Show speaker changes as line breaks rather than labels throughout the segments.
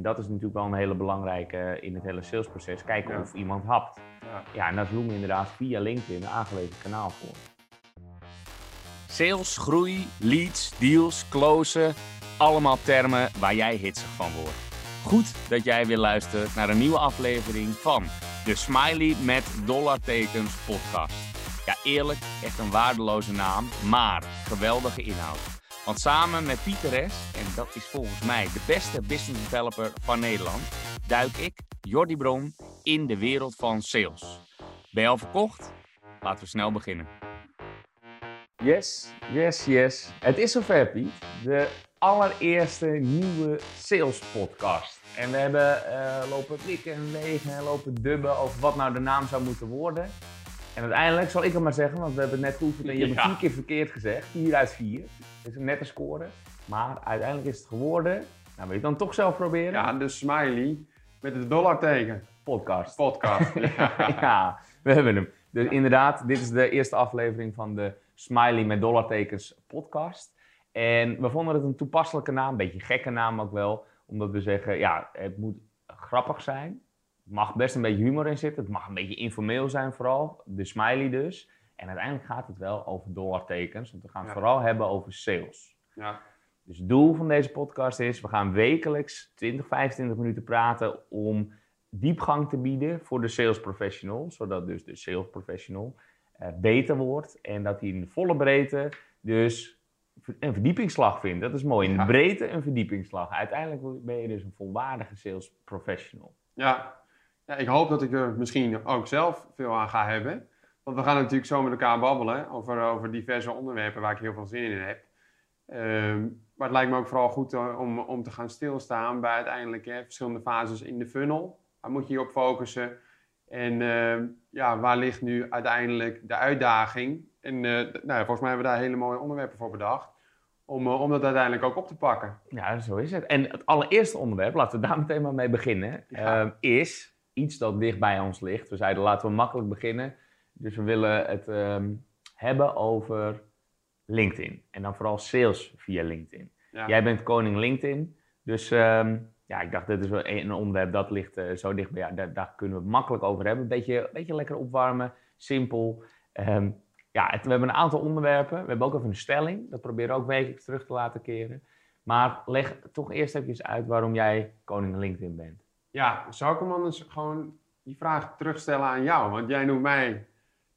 En dat is natuurlijk wel een hele belangrijke in het hele salesproces. Kijken
Ja.
of iemand hapt.
Ja.
Ja, en daar doen we inderdaad via LinkedIn een aangewezen kanaal voor.
Sales, groei, leads, deals, closen. Allemaal termen waar jij hitsig van wordt. Goed dat jij weer luistert naar een nieuwe aflevering van de Smiley met dollartekens podcast. Ja, eerlijk, echt een waardeloze naam, maar geweldige inhoud. Want samen met Pieter S., en dat is volgens mij de beste business developer van Nederland, duik ik, Jordi Bron, in de wereld van sales. Ben je al verkocht? Laten we snel beginnen.
Yes, yes, yes. Het is zover, Piet. De allereerste nieuwe sales podcast. En we hebben eh, lopen klikken en wegen en lopen dubben over wat nou de naam zou moeten worden. En uiteindelijk zal ik het maar zeggen, want we hebben het net geoefend en je hebt het vier keer verkeerd gezegd. 4 uit 4. Dat is een nette score. Maar uiteindelijk is het geworden. Nou, wil je het dan toch zelf proberen?
Ja, de smiley met het dollarteken.
Podcast.
Podcast. Ja.
ja, we hebben hem. Dus inderdaad, dit is de eerste aflevering van de Smiley met dollartekens podcast. En we vonden het een toepasselijke naam, een beetje een gekke naam ook wel. Omdat we zeggen, ja, het moet grappig zijn. Mag best een beetje humor in zitten. Het mag een beetje informeel zijn vooral. De smiley dus. En uiteindelijk gaat het wel over dollartekens. Want we gaan het
Ja.
vooral hebben over sales.
Ja.
Dus het doel van deze podcast is, we gaan wekelijks 20, 25 minuten praten om diepgang te bieden voor de sales professional. Zodat dus de sales professional eh, beter wordt en dat hij in de volle breedte dus een verdiepingsslag vindt. Dat is mooi. In de breedte een verdiepingsslag. Uiteindelijk ben je dus een volwaardige sales professional.
Ja. Ja, ik hoop dat ik er misschien ook zelf veel aan ga hebben. Want we gaan natuurlijk zo met elkaar babbelen over, over diverse onderwerpen waar ik heel veel zin in heb. Ehm, maar het lijkt me ook vooral goed eh, om, om te gaan stilstaan bij uiteindelijk hè, verschillende fases in de funnel. Waar moet je je op focussen? En ehm, ja, waar ligt nu uiteindelijk de uitdaging? En eh, nou, volgens mij hebben we daar hele mooie onderwerpen voor bedacht. Om, eh, om dat uiteindelijk ook op te pakken.
Ja, zo is het. En het allereerste onderwerp, laten we daar meteen maar mee beginnen,
Ja.
ehm, is iets dat dicht bij ons ligt. We zeiden laten we makkelijk beginnen. Dus we willen het ehm, hebben over LinkedIn. En dan vooral sales via LinkedIn.
Ja.
Jij bent koning LinkedIn. Dus ehm, ja, ik dacht, dit is wel een onderwerp dat ligt eh, zo dicht bij jou. Daar, daar kunnen we het makkelijk over hebben. Een beetje, beetje lekker opwarmen, simpel. Ehm, ja, het- we hebben een aantal onderwerpen. We hebben ook even een stelling. Dat proberen we ook wekelijks terug te laten keren. Maar leg toch eerst even uit waarom jij koning LinkedIn bent.
Ja, zou ik hem anders gewoon die vraag terugstellen aan jou? Want jij noemt mij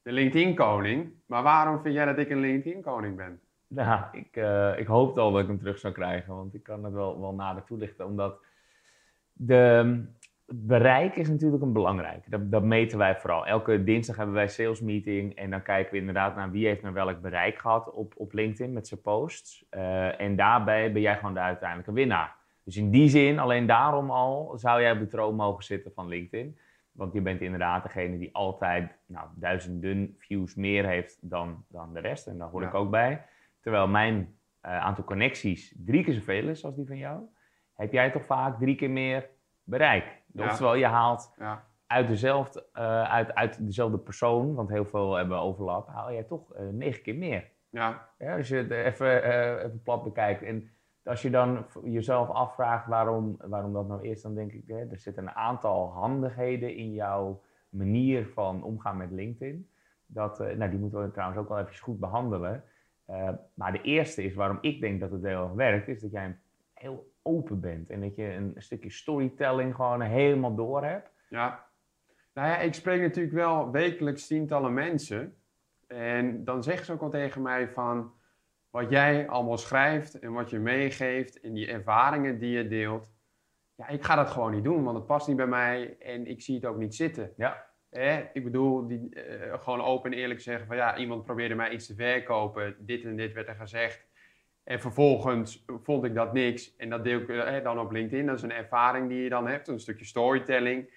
de LinkedIn-koning. Maar waarom vind jij dat ik een LinkedIn-koning ben?
Nou, ik, eh, ik hoopte al dat ik hem terug zou krijgen, want ik kan het wel, wel nader toelichten. Omdat de, het bereik is natuurlijk een belangrijke. Dat, dat meten wij vooral. Elke dinsdag hebben wij sales meeting en dan kijken we inderdaad naar wie heeft nou welk bereik gehad op, op LinkedIn met zijn posts. Eh, en daarbij ben jij gewoon de uiteindelijke winnaar. Dus in die zin, alleen daarom al, zou jij op de troon mogen zitten van LinkedIn. Want je bent inderdaad degene die altijd nou, duizenden views meer heeft dan, dan de rest. En daar hoor
Ja.
ik ook bij. Terwijl mijn eh, aantal connecties drie keer zoveel is als die van jou. Heb jij toch vaak drie keer meer bereik.
Ja.
Oftewel, je haalt
Ja,
uit dezelfde, eh, uit, uit dezelfde persoon, want heel veel hebben overlap, haal jij toch eh, negen keer meer.
ja,
Ja, als je het even, even plat bekijkt. En als je dan jezelf afvraagt waarom, waarom dat nou is, dan denk ik, hè, er zitten een aantal handigheden in jouw manier van omgaan met LinkedIn. Dat, eh, nou, die moeten we trouwens ook wel even goed behandelen. Eh, maar de eerste is waarom ik denk dat het heel erg werkt, is dat jij heel open bent. En dat je een stukje storytelling gewoon helemaal door hebt.
ja. Nou ja, ik spreek natuurlijk wel wekelijks tientallen mensen. En dan zeggen ze ook al tegen mij van... Wat jij allemaal schrijft en wat je meegeeft en die ervaringen die je deelt. Ja, ik ga dat gewoon niet doen, want het past niet bij mij en ik zie het ook niet zitten.
Ja.
Hè? Ik bedoel, die, eh, gewoon open en eerlijk zeggen van ja, iemand probeerde mij iets te verkopen, dit en dit werd er gezegd. En vervolgens vond ik dat niks en dat deel ik eh, dan op LinkedIn. Dat is een ervaring die je dan hebt, een stukje storytelling.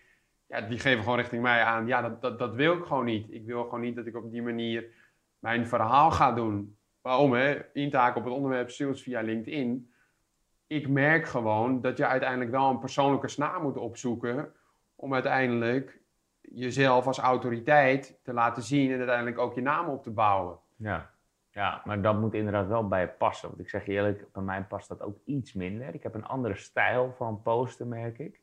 Ja, die geven gewoon richting mij aan, ja, dat, dat, dat wil ik gewoon niet. Ik wil gewoon niet dat ik op die manier mijn verhaal ga doen. Waarom hè? Intaken op het onderwerp sales via LinkedIn. Ik merk gewoon dat je uiteindelijk wel een persoonlijke snaar moet opzoeken om uiteindelijk jezelf als autoriteit te laten zien en uiteindelijk ook je naam op te bouwen.
Ja. Ja, maar dat moet inderdaad wel bij je passen. Want ik zeg je eerlijk, bij mij past dat ook iets minder. Ik heb een andere stijl van posten, merk ik.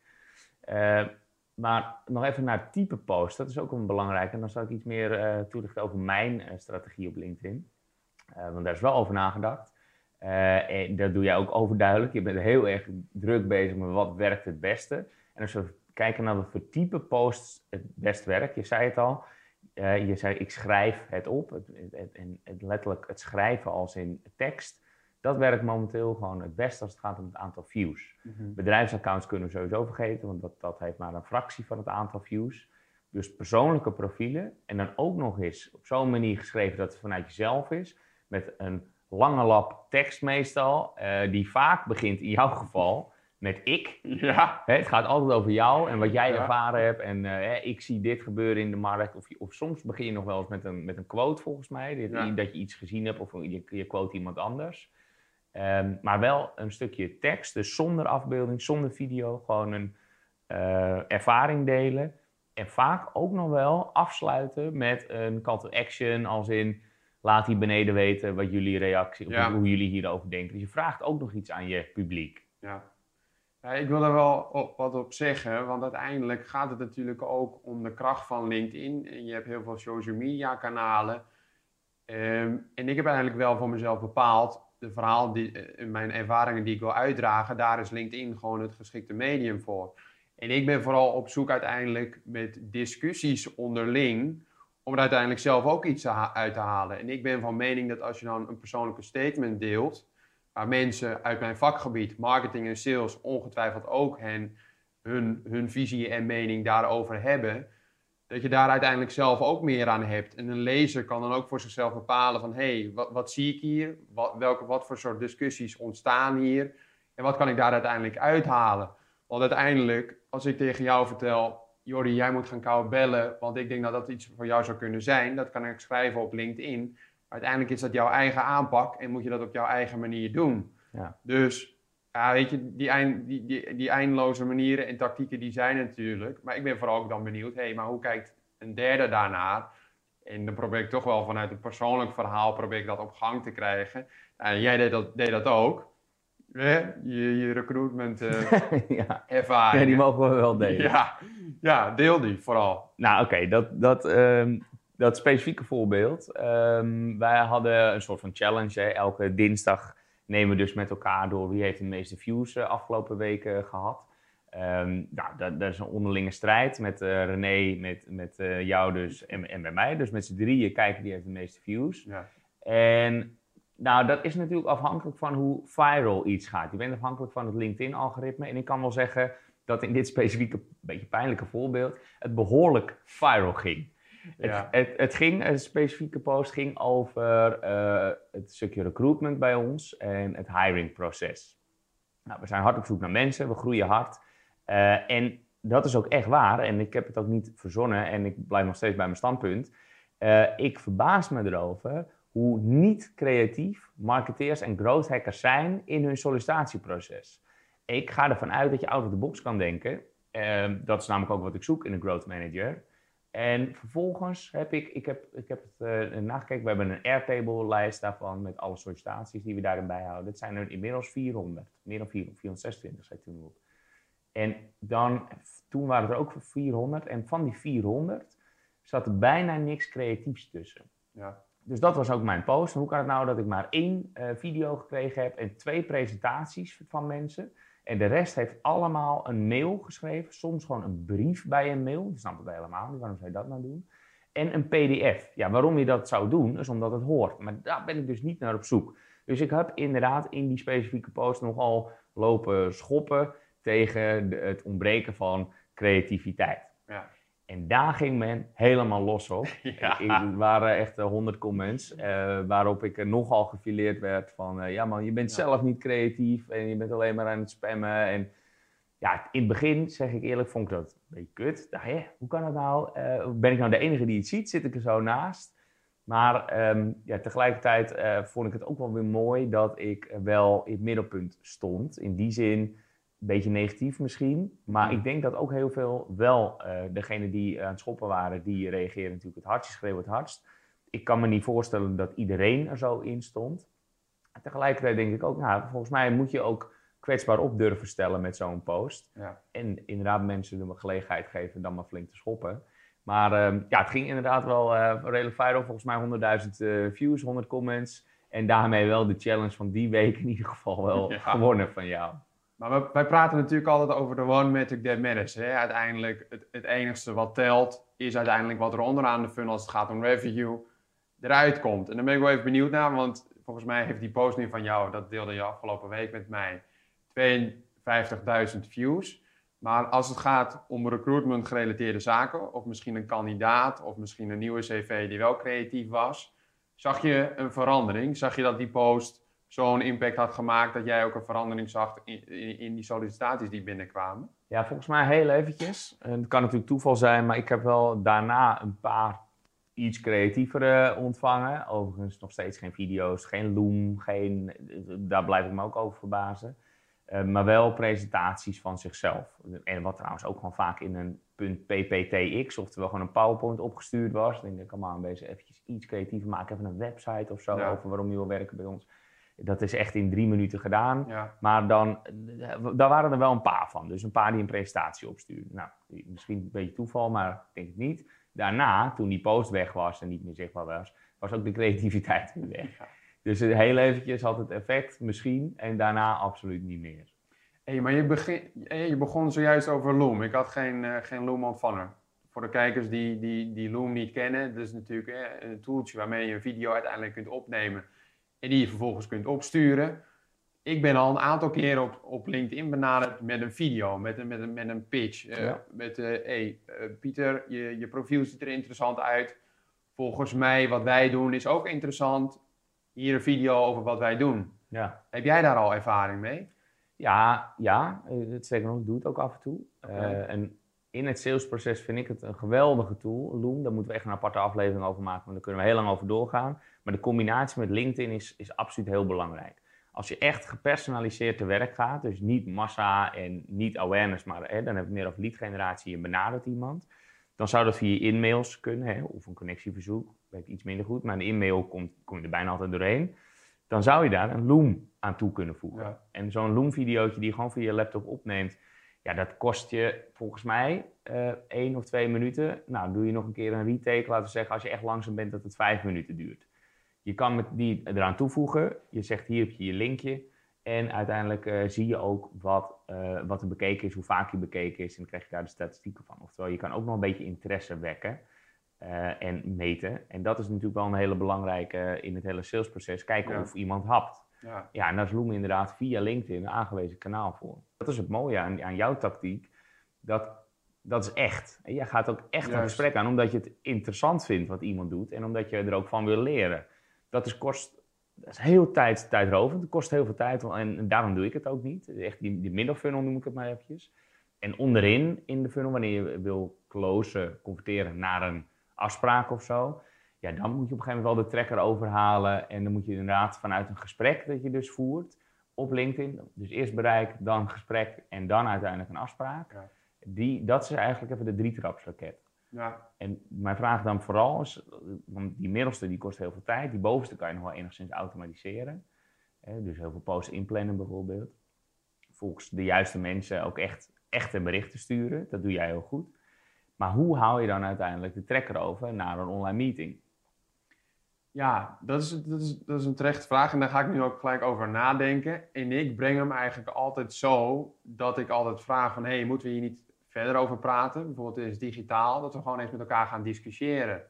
Eh, maar nog even naar type post, dat is ook een belangrijke. En dan zal ik iets meer uh, toelichten over mijn uh, strategie op LinkedIn. Want daar is wel over nagedacht. en dat doe jij ook overduidelijk. Je bent heel erg druk bezig met wat werkt het beste. En als we kijken naar wat voor type posts het best werkt, je zei het al. Uh, je zei, ik schrijf het op. Het, het, het, letterlijk het schrijven als in tekst. Dat werkt momenteel gewoon het best als het gaat om het aantal views. Mm Bedrijfsaccounts kunnen we sowieso vergeten, want dat, dat heeft maar een fractie van het aantal views. Dus persoonlijke profielen en dan ook nog eens op zo'n manier geschreven dat het vanuit jezelf is. Met een lange lap tekst meestal, uh, die vaak begint in jouw geval met ik. Ja. het gaat altijd over jou en wat jij ervaren hebt. En uh, ik zie dit gebeuren in de markt. Of, of, soms begin je nog wel eens met een, met een quote volgens mij. Dat, dat je iets gezien hebt of je, je quote iemand anders. Um, maar wel een stukje tekst, dus zonder afbeelding, zonder video. Gewoon een uh, ervaring delen. En vaak ook nog wel afsluiten met een call to action. Als in, laat hier beneden weten wat jullie reactie, ja. hoe jullie hierover denken. Dus je vraagt ook nog iets aan je publiek.
Ja. Ja, ik wil daar wel op, wat op zeggen, want uiteindelijk gaat het natuurlijk ook om de kracht van LinkedIn. En je hebt heel veel social media kanalen. Um, en ik heb eigenlijk wel voor mezelf bepaald, de verhaal, die, uh, mijn ervaringen die ik wil uitdragen, daar is LinkedIn gewoon het geschikte medium voor. En ik ben vooral op zoek uiteindelijk met discussies onderling, om er uiteindelijk zelf ook iets uit te halen. En ik ben van mening dat als je dan een persoonlijke statement deelt, waar mensen uit mijn vakgebied, marketing en sales, ongetwijfeld ook hen, hun, hun visie en mening daarover hebben, dat je daar uiteindelijk zelf ook meer aan hebt. En een lezer kan dan ook voor zichzelf bepalen van, hé, hey, wat, wat zie ik hier? Wat, welke, wat voor soort discussies ontstaan hier? En wat kan ik daar uiteindelijk uithalen? Want uiteindelijk, als ik tegen jou vertel, Jordi, jij moet gaan kou bellen, want ik denk dat dat iets voor jou zou kunnen zijn, dat kan ik schrijven op LinkedIn uiteindelijk is dat jouw eigen aanpak en moet je dat op jouw eigen manier doen. Ja. Dus ja, weet je, die, eind, die, die, die eindeloze manieren en tactieken die zijn natuurlijk. Maar ik ben vooral ook dan benieuwd, hé, hey, maar hoe kijkt een derde daarnaar? En dan probeer ik toch wel vanuit een persoonlijk verhaal probeer ik dat op gang te krijgen. En jij deed dat, deed dat ook. Je, je recruitment uh, ja. ervaring.
Ja, die mogen we wel delen.
Ja, ja deel die vooral.
Nou oké, dat, dat, ehm, dat specifieke voorbeeld. Um, wij hadden een soort van challenge. Hè. Elke dinsdag nemen we dus met elkaar door wie heeft de meeste views uh, afgelopen weken gehad. Um, nou, dat, dat, is een onderlinge strijd met uh, René, met, met uh, jou dus en, en bij mij. Dus met z'n drieën kijken wie heeft de meeste views. Ja. En nou, dat is natuurlijk afhankelijk van hoe viral iets gaat. Je bent afhankelijk van het LinkedIn-algoritme. En ik kan wel zeggen dat in dit specifieke, beetje pijnlijke voorbeeld, het behoorlijk viral ging. Het, het, het, ging, een specifieke post ging over uh, het stukje recruitment bij ons en het hiringproces. Nou, we zijn hard op zoek naar mensen, we groeien hard. Uh, en dat is ook echt waar. En ik heb het ook niet verzonnen en ik blijf nog steeds bij mijn standpunt. Uh, ik verbaas me erover hoe niet creatief marketeers en growth hackers zijn in hun sollicitatieproces. Ik ga ervan uit dat je out of the box kan denken. dat is namelijk ook wat ik zoek in een growth manager. En vervolgens heb ik, ik heb, ik heb het uh, nagekeken, we hebben een Airtable-lijst daarvan met alle sollicitaties die we daarin bijhouden. Het zijn er inmiddels 400, meer dan 400, 426 zei toen op. En dan, toen waren er ook 400 en van die 400 zat er bijna niks creatiefs tussen. Ja. Dus dat was ook mijn post. hoe kan het nou dat ik maar één uh, video gekregen heb en twee presentaties van mensen? En de rest heeft allemaal een mail geschreven, soms gewoon een brief bij een mail. Dat snap ik helemaal niet, waarom zou je dat nou doen? En een PDF. Ja, waarom je dat zou doen, is omdat het hoort. Maar daar ben ik dus niet naar op zoek. Dus ik heb inderdaad in die specifieke post nogal lopen schoppen tegen het ontbreken van creativiteit. En daar ging men helemaal los op. Ja. Er waren echt eh, honderd comments uh, waarop ik nogal gefileerd werd van... Uh, ja man, je bent zelf niet creatief en je bent alleen maar aan het spammen. En ja, in het begin, zeg ik eerlijk, vond ik dat een beetje kut. Hoe kan dat nou? ben ik nou de enige die het ziet? Zit ik er zo naast? Maar um, ja, tegelijkertijd vond ik het ook wel weer mooi dat ik wel in het middelpunt stond. In die zin beetje negatief misschien. Maar ik denk dat ook heel veel wel, uh, degene die aan het schoppen waren, die reageren natuurlijk het hardst, schreeuwen het hardst. ik kan me niet voorstellen dat iedereen er zo in stond. Tegelijkertijd denk ik ook, nou, volgens mij moet je ook kwetsbaar op durven stellen met zo'n post.
Ja.
En inderdaad mensen de gelegenheid geven dan maar flink te schoppen. Maar ehm, ja, het ging inderdaad wel uh, redelijk viral. Volgens mij 100.000 uh, views, 100 comments. En daarmee wel de challenge van die week in ieder geval wel
Ja.
gewonnen van jou.
Maar wij praten natuurlijk altijd over de one metric that matters. Hè? Uiteindelijk, het, het enigste wat telt, is uiteindelijk wat er onderaan de funnel, als het gaat om revenue, eruit komt. En daar ben ik wel even benieuwd naar, want volgens mij heeft die post nu van jou, dat deelde je afgelopen week met mij, 52.000 views. Maar als het gaat om recruitment gerelateerde zaken, of misschien een kandidaat, of misschien een nieuwe cv die wel creatief was, zag je een verandering? Zag je dat die post zo'n impact had gemaakt dat jij ook een verandering zag in, in, in die sollicitaties die binnenkwamen?
Ja, volgens mij heel eventjes. En het kan natuurlijk toeval zijn, maar ik heb wel daarna een paar iets creatievere ontvangen. Overigens nog steeds geen video's, geen Loom, geen, daar blijf ik me ook over verbazen. Eh, maar wel presentaties van zichzelf. En wat trouwens ook gewoon vaak in een .pptx, oftewel gewoon een PowerPoint opgestuurd was. Dan denk ik, kom aan, deze eventjes iets creatiever maken. Even een website of zo
Ja.
over waarom je wil werken bij ons. Dat is echt in drie minuten gedaan.
Ja,
Maar dan, daar waren er wel een paar van. Dus een paar die een presentatie opstuurden. Nou, misschien een beetje toeval, maar ik denk het niet. Daarna, toen die post weg was en niet meer zichtbaar was, was ook de creativiteit weer weg.
Ja.
Dus heel eventjes had het effect misschien en daarna absoluut niet meer.
Hey, maar je, begin, hey, je begon zojuist over Loom. Ik had geen, eh, geen Loom-ontvanger. Voor de kijkers die, die, die Loom niet kennen, dat is natuurlijk eh, een tooltje waarmee je een video uiteindelijk kunt opnemen en die je vervolgens kunt opsturen. Ik ben al een aantal keren op, op LinkedIn benaderd met een video, met een, met een, met een pitch. Eh,
Ja.
Met, eh hey, eh, Pieter, je, je profiel ziet er interessant uit. Volgens mij, wat wij doen is ook interessant. Hier een video over wat wij doen.
Ja,
Heb jij daar al ervaring mee?
ja, ja het zeker nog, ik doe het ook af en toe. En in het salesproces vind ik het een geweldige tool, Loom. Daar moeten we echt een aparte aflevering over maken, want daar kunnen we heel lang over doorgaan. Maar de combinatie met LinkedIn is, is absoluut heel belangrijk. Als je echt gepersonaliseerd te werk gaat, dus niet massa en niet awareness, maar hè, dan heb ik meer over lead generatie, je benadert iemand. Dan zou dat via e-mails kunnen, hè, of een connectieverzoek, weet iets minder goed, maar een e-mail komt, kom je er bijna altijd doorheen. Dan zou je daar een Loom aan toe kunnen voegen.
Ja.
En zo'n Loom-videootje die je gewoon via je laptop opneemt, ja, dat kost je volgens mij eh één of twee minuten. Nou, doe je nog een keer een retake, laten we zeggen, als je echt langzaam bent, dat het vijf minuten duurt. Je kan met die eraan toevoegen. Je zegt hier heb je je linkje. En uiteindelijk eh, zie je ook wat, eh, wat er bekeken is, hoe vaak je bekeken is. En dan krijg je daar de statistieken van. Oftewel, je kan ook nog een beetje interesse wekken eh, en meten. En dat is natuurlijk wel een hele belangrijke in het hele salesproces. Kijken
Ja.
of iemand hapt.
Ja.
Ja, en daar is Loom inderdaad via LinkedIn een aangewezen kanaal voor. Dat is het mooie aan, aan jouw tactiek. Dat, dat is echt. En jij gaat ook echt een gesprek aan, omdat je het interessant vindt wat iemand doet. En omdat je er ook van wil leren. Dat is, kost, dat is heel tijd, tijdrovend. Het kost heel veel tijd. En, en daarom doe ik het ook niet. Echt die, die middelfunnel noem ik het maar eventjes. En onderin in de funnel, wanneer je wil closen, converteren naar een afspraak of zo. Ja, dan moet je op een gegeven moment wel de trekker overhalen. En dan moet je inderdaad vanuit een gesprek dat je dus voert op LinkedIn. Dus eerst bereik, dan gesprek en dan uiteindelijk een afspraak.
Ja.
Die, dat is eigenlijk even de drietrapsraket.
Ja.
En mijn vraag dan vooral is, want die middelste die kost heel veel tijd. Die bovenste kan je nog wel enigszins automatiseren. Hè, dus heel veel posts inplannen bijvoorbeeld. Volgens de juiste mensen ook echt echte berichten sturen. Dat doe jij heel goed. Maar hoe haal je dan uiteindelijk de trekker over naar een online meeting?
Ja, dat is, dat, is, dat is een terechte vraag en daar ga ik nu ook gelijk over nadenken. En ik breng hem eigenlijk altijd zo dat ik altijd vraag van... hey, moeten we hier niet verder over praten? Bijvoorbeeld is digitaal, dat we gewoon eens met elkaar gaan discussiëren.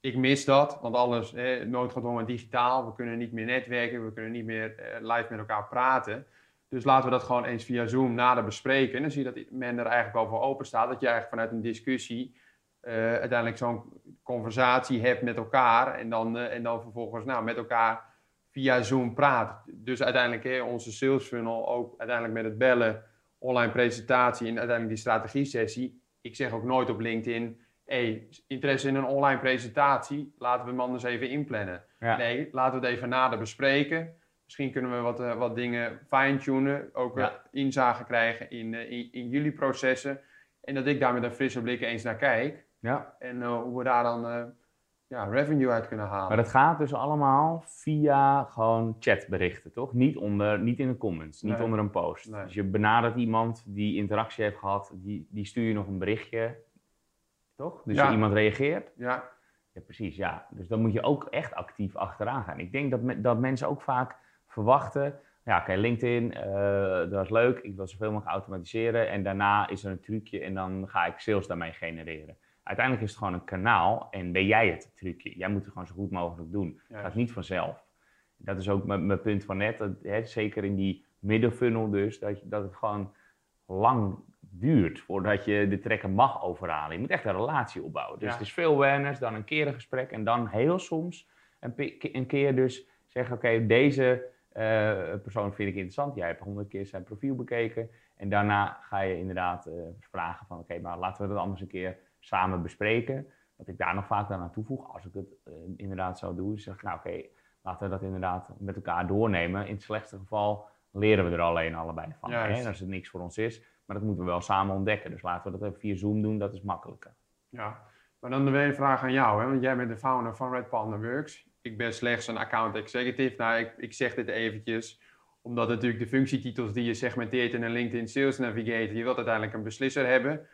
Ik mis dat, want alles hè, noodgedwongen digitaal. We kunnen niet meer netwerken, we kunnen niet meer eh, live met elkaar praten. Dus laten we dat gewoon eens via Zoom nader bespreken. En dan zie je dat men er eigenlijk wel voor open staat. Dat je eigenlijk vanuit een discussie eh, uiteindelijk zo'n conversatie hebt met elkaar. En dan, eh, en dan vervolgens nou, met elkaar via Zoom praat. Dus uiteindelijk hè, onze sales funnel ook uiteindelijk met het bellen, online presentatie en uiteindelijk die strategie sessie. Ik zeg ook nooit op LinkedIn, hey, interesse in een online presentatie, laten we hem anders even inplannen.
Ja.
Nee, laten we het even nader bespreken. Misschien kunnen we wat, eh, wat dingen fine-tunen, ook eh,
Ja.
inzage krijgen in, eh, in, in jullie processen. En dat ik daar met een frisse blik eens naar kijk.
Ja,
En eh, hoe we daar dan eh, ja, revenue uit kunnen halen.
Maar dat gaat dus allemaal via gewoon chatberichten, toch? Niet, onder, niet in de comments, niet
Nee.
onder een post.
Nee.
Dus je benadert iemand die interactie heeft gehad, die, die stuur je nog een berichtje, toch? Dus
Ja.
iemand reageert.
Ja,
Ja, precies, ja. Dus dan moet je ook echt actief achteraan gaan. Ik denk dat, me- dat mensen ook vaak verwachten... Ja, oké, LinkedIn, eh, dat is leuk. Ik wil zoveel mogelijk automatiseren. En daarna is er een trucje en dan ga ik sales daarmee genereren. Uiteindelijk is het gewoon een kanaal en ben jij het trucje. Jij moet het gewoon zo goed mogelijk doen. Het gaat niet vanzelf. Dat is ook mijn punt van net. Dat, hè, zeker in die middenfunnel dus. Dat, dat het gewoon lang duurt voordat je de trekker mag overhalen. Je moet echt een relatie opbouwen. Dus
Ja.
het is veel awareness, dan een keer een gesprek en dan heel soms een keer dus zeggen: Oké, deze eh, persoon vind ik interessant. Jij hebt honderd keer zijn profiel bekeken. En daarna ga je inderdaad eh, vragen: van oké, maar laten we dat anders een keer samen bespreken. Wat ik daar nog vaak aan toevoeg, als ik het eh, inderdaad zou doen, is zeg ik: Nou, oké, laten we dat inderdaad met elkaar doornemen. In het slechtste geval leren we er alleen allebei van. Hè? Als het niks voor ons is. Maar dat moeten we wel samen ontdekken. Dus laten we dat even via Zoom doen, dat is makkelijker.
ja. Maar dan weer een vraag aan jou, hè? want jij bent de founder van Red Panda Works. Ik ben slechts een account executive. Nou, ik, ik zeg dit eventjes, omdat natuurlijk de functietitels die je segmenteert in een LinkedIn Sales Navigator, je wilt uiteindelijk een beslisser hebben.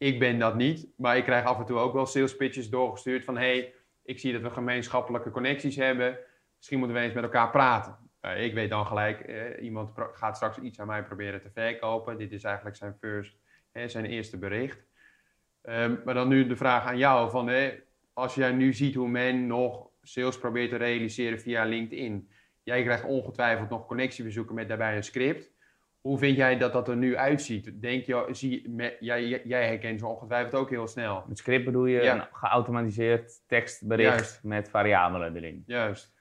Ik ben dat niet, maar ik krijg af en toe ook wel sales pitches doorgestuurd van hey, ik zie dat we gemeenschappelijke connecties hebben. Misschien moeten we eens met elkaar praten. Eh, ik weet dan gelijk, eh, iemand gaat straks iets aan mij proberen te verkopen. Dit is eigenlijk zijn, first, hè, zijn eerste bericht. Ehm, maar dan nu de vraag aan jou: van, hè, als jij nu ziet hoe men nog sales probeert te realiseren via LinkedIn. Jij krijgt ongetwijfeld nog connectiebezoeken met daarbij een script. Hoe vind jij dat dat er nu uitziet? Denk je, zie, me- jij, jij herkent ze ongetwijfeld ook heel snel.
Met script bedoel je
Ja.
een geautomatiseerd tekstbericht
Juist.
met variabelen erin.
Juist.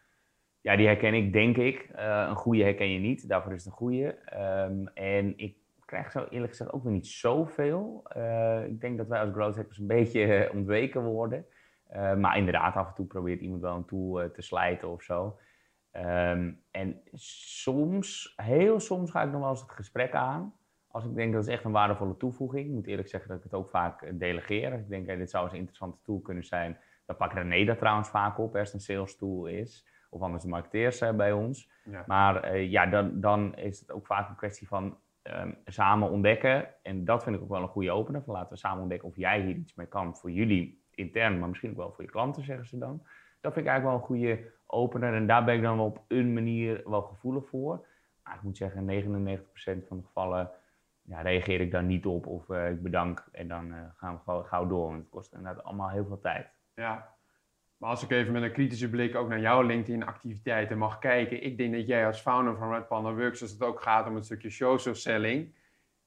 Ja, die herken ik, denk ik. Eh, een goede herken je niet, daarvoor is het een goede. Ehm, en ik krijg zo eerlijk gezegd ook weer niet zoveel. Eh, ik denk dat wij als growth hackers een beetje eh, ontweken worden. Maar inderdaad, af en toe probeert iemand wel een tool te slijten of zo. Ehm, en soms, heel soms ga ik nog wel eens het gesprek aan. Als ik denk dat is echt een waardevolle toevoeging. Ik moet eerlijk zeggen dat ik het ook vaak eh, delegeer. Als ik denk, hey, dit zou eens een interessante tool kunnen zijn. Dan pakt René dat trouwens vaak op als het een sales tool is. Of anders de marketeers eh, bij ons.
Ja.
Maar eh, ja, dan, dan is het ook vaak een kwestie van ehm, samen ontdekken. En dat vind ik ook wel een goede opener. Van laten we samen ontdekken of jij hier iets mee kan voor jullie intern, maar misschien ook wel voor je klanten, zeggen ze dan. Dat vind ik eigenlijk wel een goede opener. En daar ben ik dan op een manier wel gevoelig voor. Maar ik moet zeggen, 99% van de gevallen ja, reageer ik daar niet op. Of eh, ik bedank en dan eh, gaan we gewoon gauw door. Want het kost inderdaad allemaal heel veel tijd.
Ja. Maar als ik even met een kritische blik ook naar jouw LinkedIn-activiteiten mag kijken. Ik denk dat jij als founder van Red Panda Works, als het ook gaat om een stukje social selling.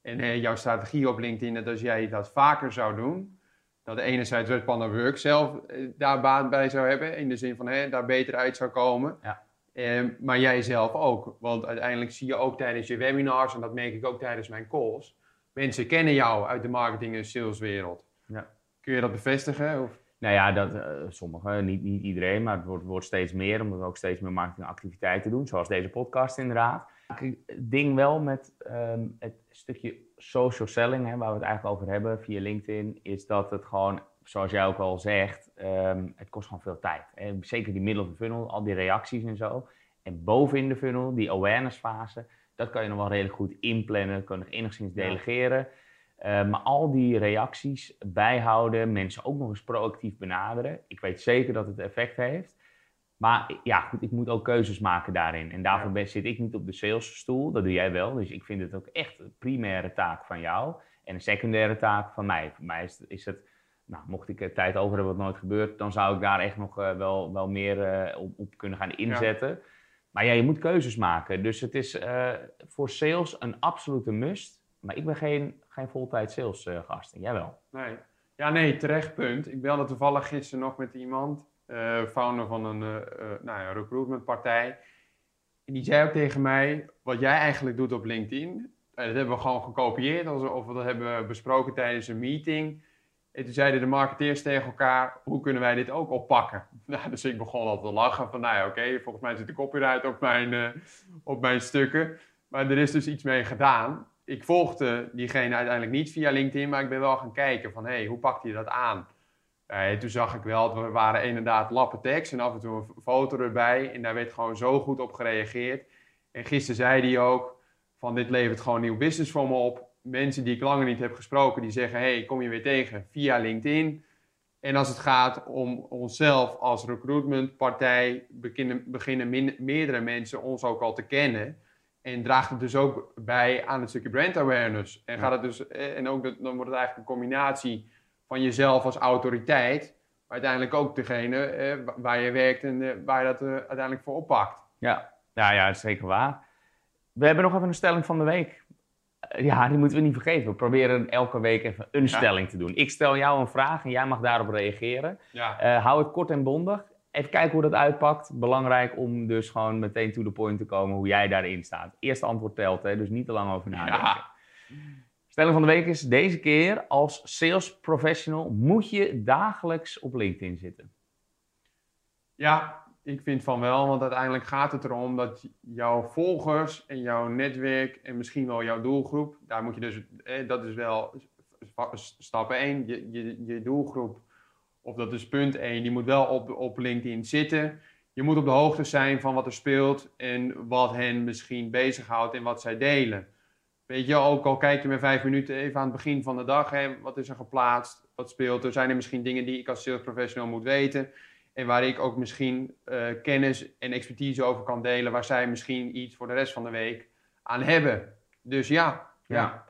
En eh, jouw strategie op LinkedIn, dat als jij dat vaker zou doen. Dat enerzijds Red Panda Works zelf eh, daar baat bij zou hebben. In de zin van hè, daar beter uit zou komen.
Ja.
Eh, maar jij zelf ook. Want uiteindelijk zie je ook tijdens je webinars, en dat merk ik ook tijdens mijn calls. Mensen kennen jou uit de marketing- en saleswereld.
Ja.
Kun je dat bevestigen? Of?
Nou ja, dat, eh, sommigen, niet, niet iedereen, maar het wordt, wordt steeds meer, omdat we ook steeds meer marketingactiviteiten doen, zoals deze podcast inderdaad. Het ding wel met ehm, het stukje social selling, hè, waar we het eigenlijk over hebben via LinkedIn, is dat het gewoon, zoals jij ook al zegt, ehm, het kost gewoon veel tijd. Hè. Zeker die of the funnel, al die reacties en zo. En bovenin de funnel, die awareness fase, dat kan je nog wel redelijk goed inplannen, kan je nog enigszins delegeren. Eh, maar al die reacties bijhouden, mensen ook nog eens proactief benaderen. Ik weet zeker dat het effect heeft. Maar ja, goed, ik moet ook keuzes maken daarin. En daarvoor
Ja.
zit ik niet op de salesstoel. Dat doe jij wel. Dus ik vind het ook echt een primaire taak van jou. En een secundaire taak van mij. Voor mij is, het- is het, nou, mocht ik er tijd over hebben wat nooit gebeurt, dan zou ik daar echt nog eh, wel, wel meer eh, op, op kunnen gaan inzetten. Maar ja, je moet keuzes maken. Dus het is eh, voor sales een absolute must. Maar ik ben geen, geen voltijd sales gast. Jij wel.
Nee. Ja, nee, terecht punt. Ik belde toevallig gisteren nog met iemand, eh, founder van een eh, eh, nou ja, recruitmentpartij. En die zei ook tegen mij, wat jij eigenlijk doet op LinkedIn, dat hebben we gewoon gekopieerd, we dat hebben besproken tijdens een meeting. En toen zeiden de marketeers tegen elkaar, hoe kunnen wij dit ook oppakken? Nou, dus ik begon al te lachen van, nou ja, oké, volgens mij zit de copyright op mijn, op mijn stukken. Maar er is dus iets mee gedaan. Ik volgde diegene uiteindelijk niet via LinkedIn, maar ik ben wel gaan kijken van, hé, hey, hoe pakt hij dat aan? Toen zag ik wel, we waren inderdaad lappen tekst en af en toe een foto erbij. En daar werd gewoon zo goed op gereageerd. En gisteren zei hij ook van dit levert gewoon nieuw business voor me op. Mensen die ik langer niet heb gesproken, die zeggen hey, kom je weer tegen via LinkedIn. En als het gaat om onszelf als recruitmentpartij, beginnen, beginnen meerdere mensen ons ook al te kennen. En draagt het dus ook bij aan het stukje brand awareness. En, gaat het dus, eh, en ook, dan wordt het eigenlijk een combinatie van jezelf als autoriteit, maar uiteindelijk ook degene eh, waar je werkt en eh, waar je dat eh, uiteindelijk voor oppakt.
Ja. ja, ja, zeker waar. We hebben nog even een stelling van de week. Ja, die moeten we niet vergeten. We proberen elke week even een stelling te doen. Ik stel jou een vraag en jij mag daarop reageren. Ja. Uh, hou het kort en bondig. Even kijken hoe dat uitpakt. Belangrijk om dus gewoon meteen to the point te komen hoe jij daarin staat. Eerste antwoord telt, hè, dus niet te lang over nadenken. Ja. Stelling van de week is deze keer als sales professional moet je dagelijks op LinkedIn zitten.
Ja, ik vind van wel, want uiteindelijk gaat het erom dat jouw volgers en jouw netwerk en misschien wel jouw doelgroep, daar moet je dus, eh, dat is wel stap 1, je, je, je doelgroep, of dat is punt 1, die moet wel op, op LinkedIn zitten. Je moet op de hoogte zijn van wat er speelt en wat hen misschien bezighoudt en wat zij delen. Weet je, ook al kijk je met vijf minuten even aan het begin van de dag, hè, wat is er geplaatst, wat speelt er, zijn er misschien dingen die ik als sales professional moet weten en waar ik ook misschien uh, kennis en expertise over kan delen, waar zij misschien iets voor de rest van de week aan hebben. Dus ja, ja.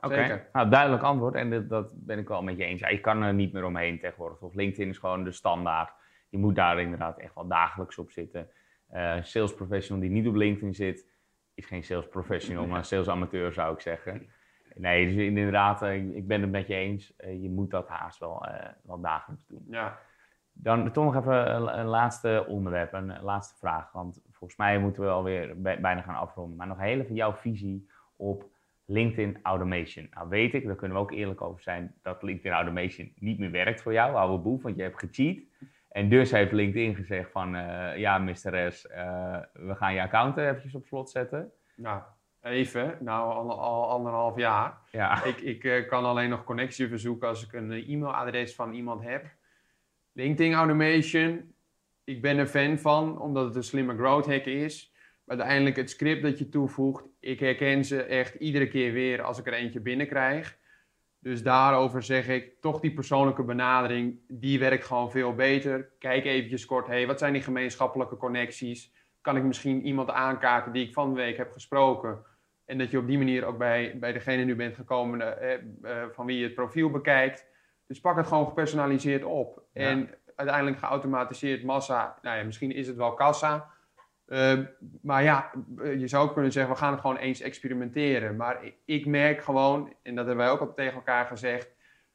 Nou, duidelijk antwoord en dat, dat, ben ik wel met je eens. Ja, je kan er niet meer omheen tegenwoordig. Of LinkedIn is gewoon de standaard. Je moet daar inderdaad echt wel dagelijks op zitten. Uh, sales professional die niet op LinkedIn zit, is geen sales professional, maar sales amateur zou ik zeggen. Nee, dus inderdaad, eh, ik ben het met je eens. Je moet dat haast wel, wel dagelijks doen. Ja. Dan toch nog even een, laatste onderwerp, een laatste vraag. Want volgens mij moeten we alweer bijna gaan afronden. Maar nog heel even jouw visie op LinkedIn Automation. Nou weet ik, daar kunnen we ook eerlijk over zijn, dat LinkedIn Automation niet meer werkt voor jou, oude boef, want je hebt gecheat. En dus heeft LinkedIn gezegd van, uh, ja Mr. S, uh, we gaan je account eventjes op slot zetten.
Nou, even, nou al, al anderhalf jaar. Ja. Ik, ik uh, kan alleen nog connectie verzoeken als ik een e-mailadres van iemand heb. LinkedIn Automation, ik ben er fan van, omdat het een slimme growth hack is. Maar uiteindelijk het script dat je toevoegt, ik herken ze echt iedere keer weer als ik er eentje binnenkrijg. Dus daarover zeg ik, toch die persoonlijke benadering, die werkt gewoon veel beter. Kijk eventjes kort, hey, wat zijn die gemeenschappelijke connecties? Kan ik misschien iemand aankaarten die ik van de week heb gesproken? En dat je op die manier ook bij, bij degene nu bent gekomen eh, eh, van wie je het profiel bekijkt. Dus pak het gewoon gepersonaliseerd op. En uiteindelijk geautomatiseerd massa. Nou ja, misschien is het wel kassa. Ehm, maar ja, je zou ook kunnen zeggen, we gaan het gewoon eens experimenteren. Maar ik merk gewoon, en dat hebben wij ook al tegen elkaar gezegd,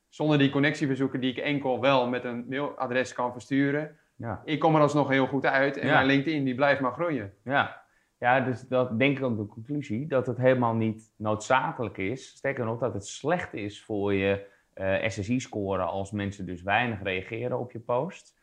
zonder die connectieverzoeken die ik enkel wel met een mailadres kan versturen, ja. ik kom er alsnog heel goed uit. En mijn LinkedIn die blijft maar groeien.
Ja. ja, dus dat denk ik ook de conclusie, dat het helemaal niet noodzakelijk is. Sterker nog, dat het slecht is voor je uh, SSI scoren als mensen dus weinig reageren op je post.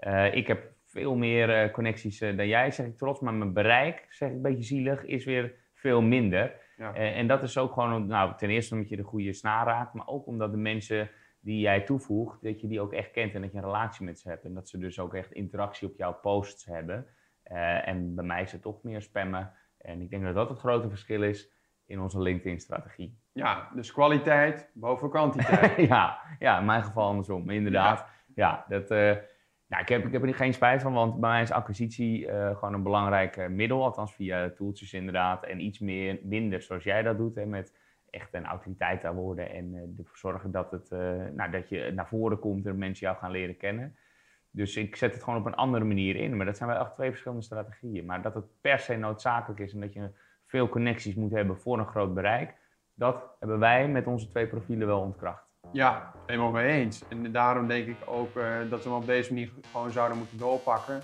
Uh, ik heb veel meer uh, connecties dan jij, zeg ik trots, maar mijn bereik, zeg ik een beetje zielig, is weer veel minder. Ja. en dat is ook gewoon, nou, ten eerste omdat je de goede snaar raakt, maar ook omdat de mensen die jij toevoegt, dat je die ook echt kent en dat je een relatie met ze hebt. En dat ze dus ook echt interactie op jouw posts hebben. en bij mij is het toch meer spammen. En ik denk dat dat het grote verschil is in onze LinkedIn-strategie.
Ja, dus kwaliteit boven kwantiteit.
ja, ja, in mijn geval andersom, inderdaad. Ja, dat, uh, ik, heb, ik heb er geen spijt van, want bij mij is acquisitie uh, gewoon een belangrijk middel, althans via toeltjes inderdaad. En iets meer, minder zoals jij dat doet, hè, met echt een autoriteit daar worden en uh, ervoor zorgen dat, het, nou, dat je naar voren komt en mensen jou gaan leren kennen. Dus ik zet het gewoon op een andere manier in. Maar dat zijn wel echt twee verschillende strategieën. Maar dat het per se noodzakelijk is en dat je veel connecties moet hebben voor een groot bereik. Dat hebben wij met onze twee profielen wel ontkracht.
Ja, helemaal mee eens. En daarom denk ik ook uh, dat we hem op deze manier gewoon zouden moeten doorpakken.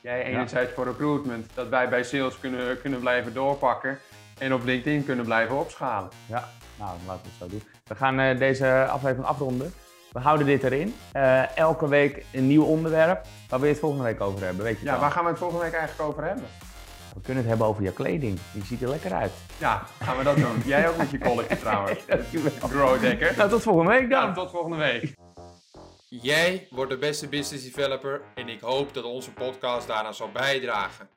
Jij enerzijds voor recruitment, dat wij bij sales kunnen, kunnen blijven doorpakken. En op LinkedIn kunnen blijven opschalen.
Ja, nou laten we het zo doen. We gaan uh, deze aflevering afronden. We houden dit erin. Uh, elke week een nieuw onderwerp. Waar wil je het volgende week over hebben? Weet je
ja, waar gaan we het volgende week eigenlijk over hebben?
We kunnen het hebben over je kleding. Die ziet er lekker uit.
Ja, gaan we dat doen. Jij ook met je colletje trouwens. Grow Dekker.
Nou, tot volgende week dan.
Ja, tot volgende week. Jij wordt de beste business developer en ik hoop dat onze podcast daaraan zal bijdragen.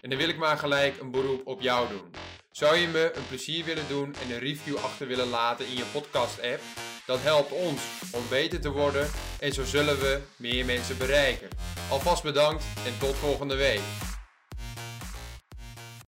En dan wil ik maar gelijk een beroep op jou doen. Zou je me een plezier willen doen en een review achter willen laten in je podcast app? Dat helpt ons om beter te worden en zo zullen we meer mensen bereiken. Alvast bedankt en tot volgende week.